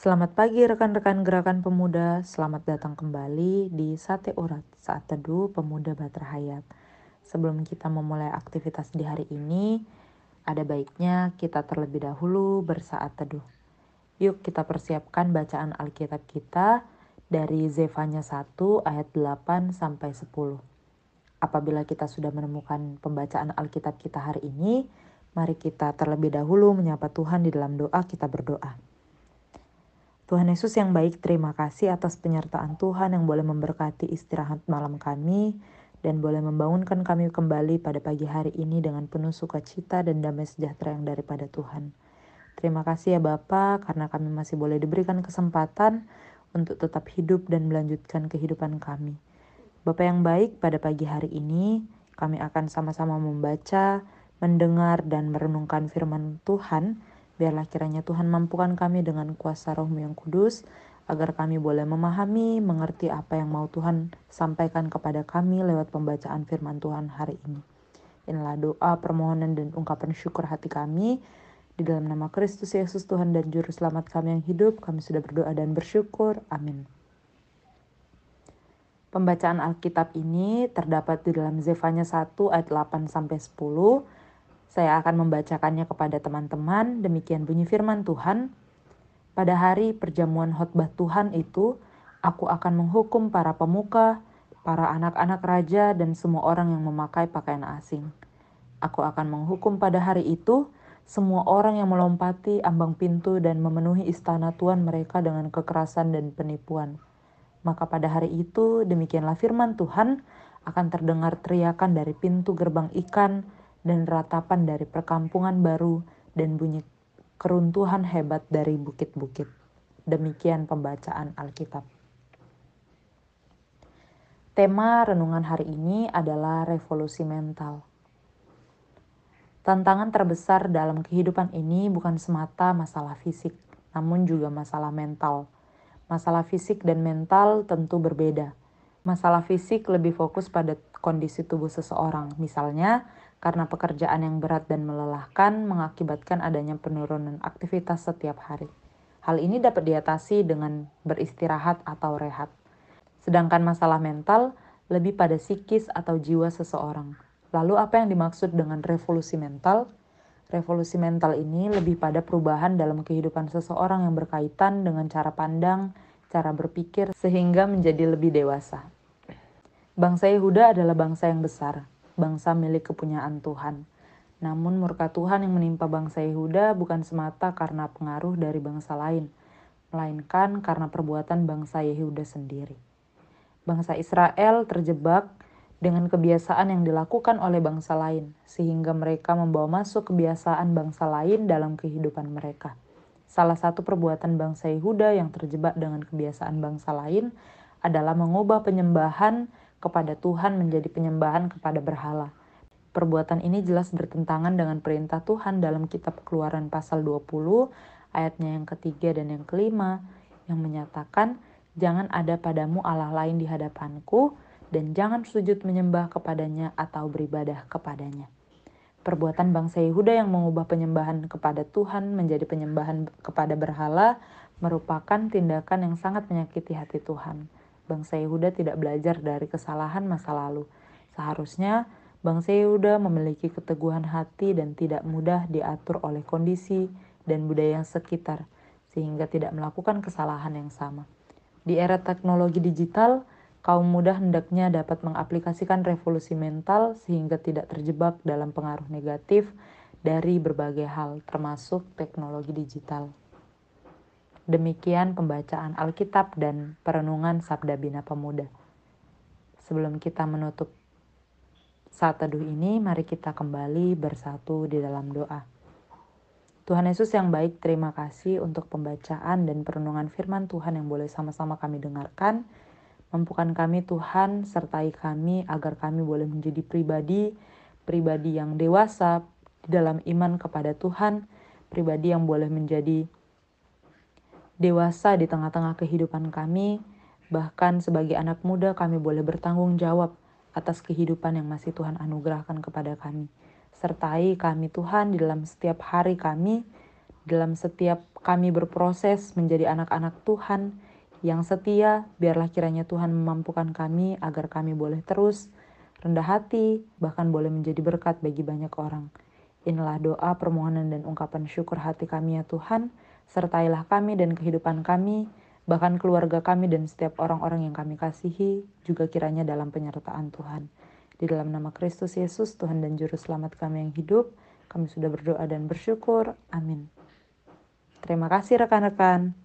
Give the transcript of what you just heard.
Selamat pagi rekan-rekan gerakan pemuda, selamat datang kembali di Sate Urat saat teduh pemuda Batra Hayat. Sebelum kita memulai aktivitas di hari ini, ada baiknya kita terlebih dahulu bersaat teduh. Yuk kita persiapkan bacaan Alkitab kita dari Zefanya 1 ayat 8 sampai 10. Apabila kita sudah menemukan pembacaan Alkitab kita hari ini, mari kita terlebih dahulu menyapa Tuhan di dalam doa kita berdoa. Tuhan Yesus yang baik, terima kasih atas penyertaan Tuhan yang boleh memberkati istirahat malam kami dan boleh membangunkan kami kembali pada pagi hari ini dengan penuh sukacita dan damai sejahtera yang daripada Tuhan. Terima kasih ya Bapa karena kami masih boleh diberikan kesempatan untuk tetap hidup dan melanjutkan kehidupan kami. Bapak yang baik, pada pagi hari ini kami akan sama-sama membaca, mendengar, dan merenungkan firman Tuhan Biarlah kiranya Tuhan mampukan kami dengan kuasa rohmu yang kudus, agar kami boleh memahami, mengerti apa yang mau Tuhan sampaikan kepada kami lewat pembacaan firman Tuhan hari ini. Inilah doa, permohonan, dan ungkapan syukur hati kami. Di dalam nama Kristus Yesus Tuhan dan Juru Selamat kami yang hidup, kami sudah berdoa dan bersyukur. Amin. Pembacaan Alkitab ini terdapat di dalam Zefanya 1 ayat 8 sampai 10 saya akan membacakannya kepada teman-teman. Demikian bunyi firman Tuhan. Pada hari perjamuan khotbah Tuhan itu, aku akan menghukum para pemuka, para anak-anak raja, dan semua orang yang memakai pakaian asing. Aku akan menghukum pada hari itu semua orang yang melompati ambang pintu dan memenuhi istana tuan mereka dengan kekerasan dan penipuan. Maka pada hari itu, demikianlah firman Tuhan, akan terdengar teriakan dari pintu gerbang ikan, dan ratapan dari perkampungan baru dan bunyi keruntuhan hebat dari bukit-bukit. Demikian pembacaan Alkitab. Tema renungan hari ini adalah revolusi mental. Tantangan terbesar dalam kehidupan ini bukan semata masalah fisik, namun juga masalah mental. Masalah fisik dan mental tentu berbeda. Masalah fisik lebih fokus pada kondisi tubuh seseorang, misalnya karena pekerjaan yang berat dan melelahkan mengakibatkan adanya penurunan aktivitas setiap hari. Hal ini dapat diatasi dengan beristirahat atau rehat. Sedangkan masalah mental lebih pada psikis atau jiwa seseorang. Lalu apa yang dimaksud dengan revolusi mental? Revolusi mental ini lebih pada perubahan dalam kehidupan seseorang yang berkaitan dengan cara pandang, cara berpikir, sehingga menjadi lebih dewasa. Bangsa Yehuda adalah bangsa yang besar, bangsa milik kepunyaan Tuhan. Namun murka Tuhan yang menimpa bangsa Yehuda bukan semata karena pengaruh dari bangsa lain, melainkan karena perbuatan bangsa Yehuda sendiri. Bangsa Israel terjebak dengan kebiasaan yang dilakukan oleh bangsa lain, sehingga mereka membawa masuk kebiasaan bangsa lain dalam kehidupan mereka. Salah satu perbuatan bangsa Yehuda yang terjebak dengan kebiasaan bangsa lain adalah mengubah penyembahan kepada Tuhan menjadi penyembahan kepada berhala. Perbuatan ini jelas bertentangan dengan perintah Tuhan dalam kitab Keluaran pasal 20 ayatnya yang ketiga dan yang kelima yang menyatakan jangan ada padamu Allah lain di hadapanku dan jangan sujud menyembah kepadanya atau beribadah kepadanya. Perbuatan bangsa Yehuda yang mengubah penyembahan kepada Tuhan menjadi penyembahan kepada berhala merupakan tindakan yang sangat menyakiti hati Tuhan bangsa Yehuda tidak belajar dari kesalahan masa lalu. Seharusnya bangsa Yehuda memiliki keteguhan hati dan tidak mudah diatur oleh kondisi dan budaya yang sekitar, sehingga tidak melakukan kesalahan yang sama. Di era teknologi digital, kaum muda hendaknya dapat mengaplikasikan revolusi mental sehingga tidak terjebak dalam pengaruh negatif dari berbagai hal, termasuk teknologi digital. Demikian pembacaan Alkitab dan perenungan Sabda Bina Pemuda. Sebelum kita menutup saat teduh ini, mari kita kembali bersatu di dalam doa. Tuhan Yesus yang baik, terima kasih untuk pembacaan dan perenungan firman Tuhan yang boleh sama-sama kami dengarkan. Mampukan kami Tuhan, sertai kami agar kami boleh menjadi pribadi, pribadi yang dewasa di dalam iman kepada Tuhan, pribadi yang boleh menjadi dewasa di tengah-tengah kehidupan kami, bahkan sebagai anak muda kami boleh bertanggung jawab atas kehidupan yang masih Tuhan anugerahkan kepada kami. Sertai kami Tuhan di dalam setiap hari kami, Dalam setiap kami berproses menjadi anak-anak Tuhan yang setia, biarlah kiranya Tuhan memampukan kami agar kami boleh terus rendah hati, bahkan boleh menjadi berkat bagi banyak orang. Inilah doa, permohonan, dan ungkapan syukur hati kami ya Tuhan. Sertailah kami dan kehidupan kami, bahkan keluarga kami dan setiap orang-orang yang kami kasihi, juga kiranya dalam penyertaan Tuhan. Di dalam nama Kristus Yesus, Tuhan dan Juru Selamat kami yang hidup, kami sudah berdoa dan bersyukur. Amin. Terima kasih rekan-rekan.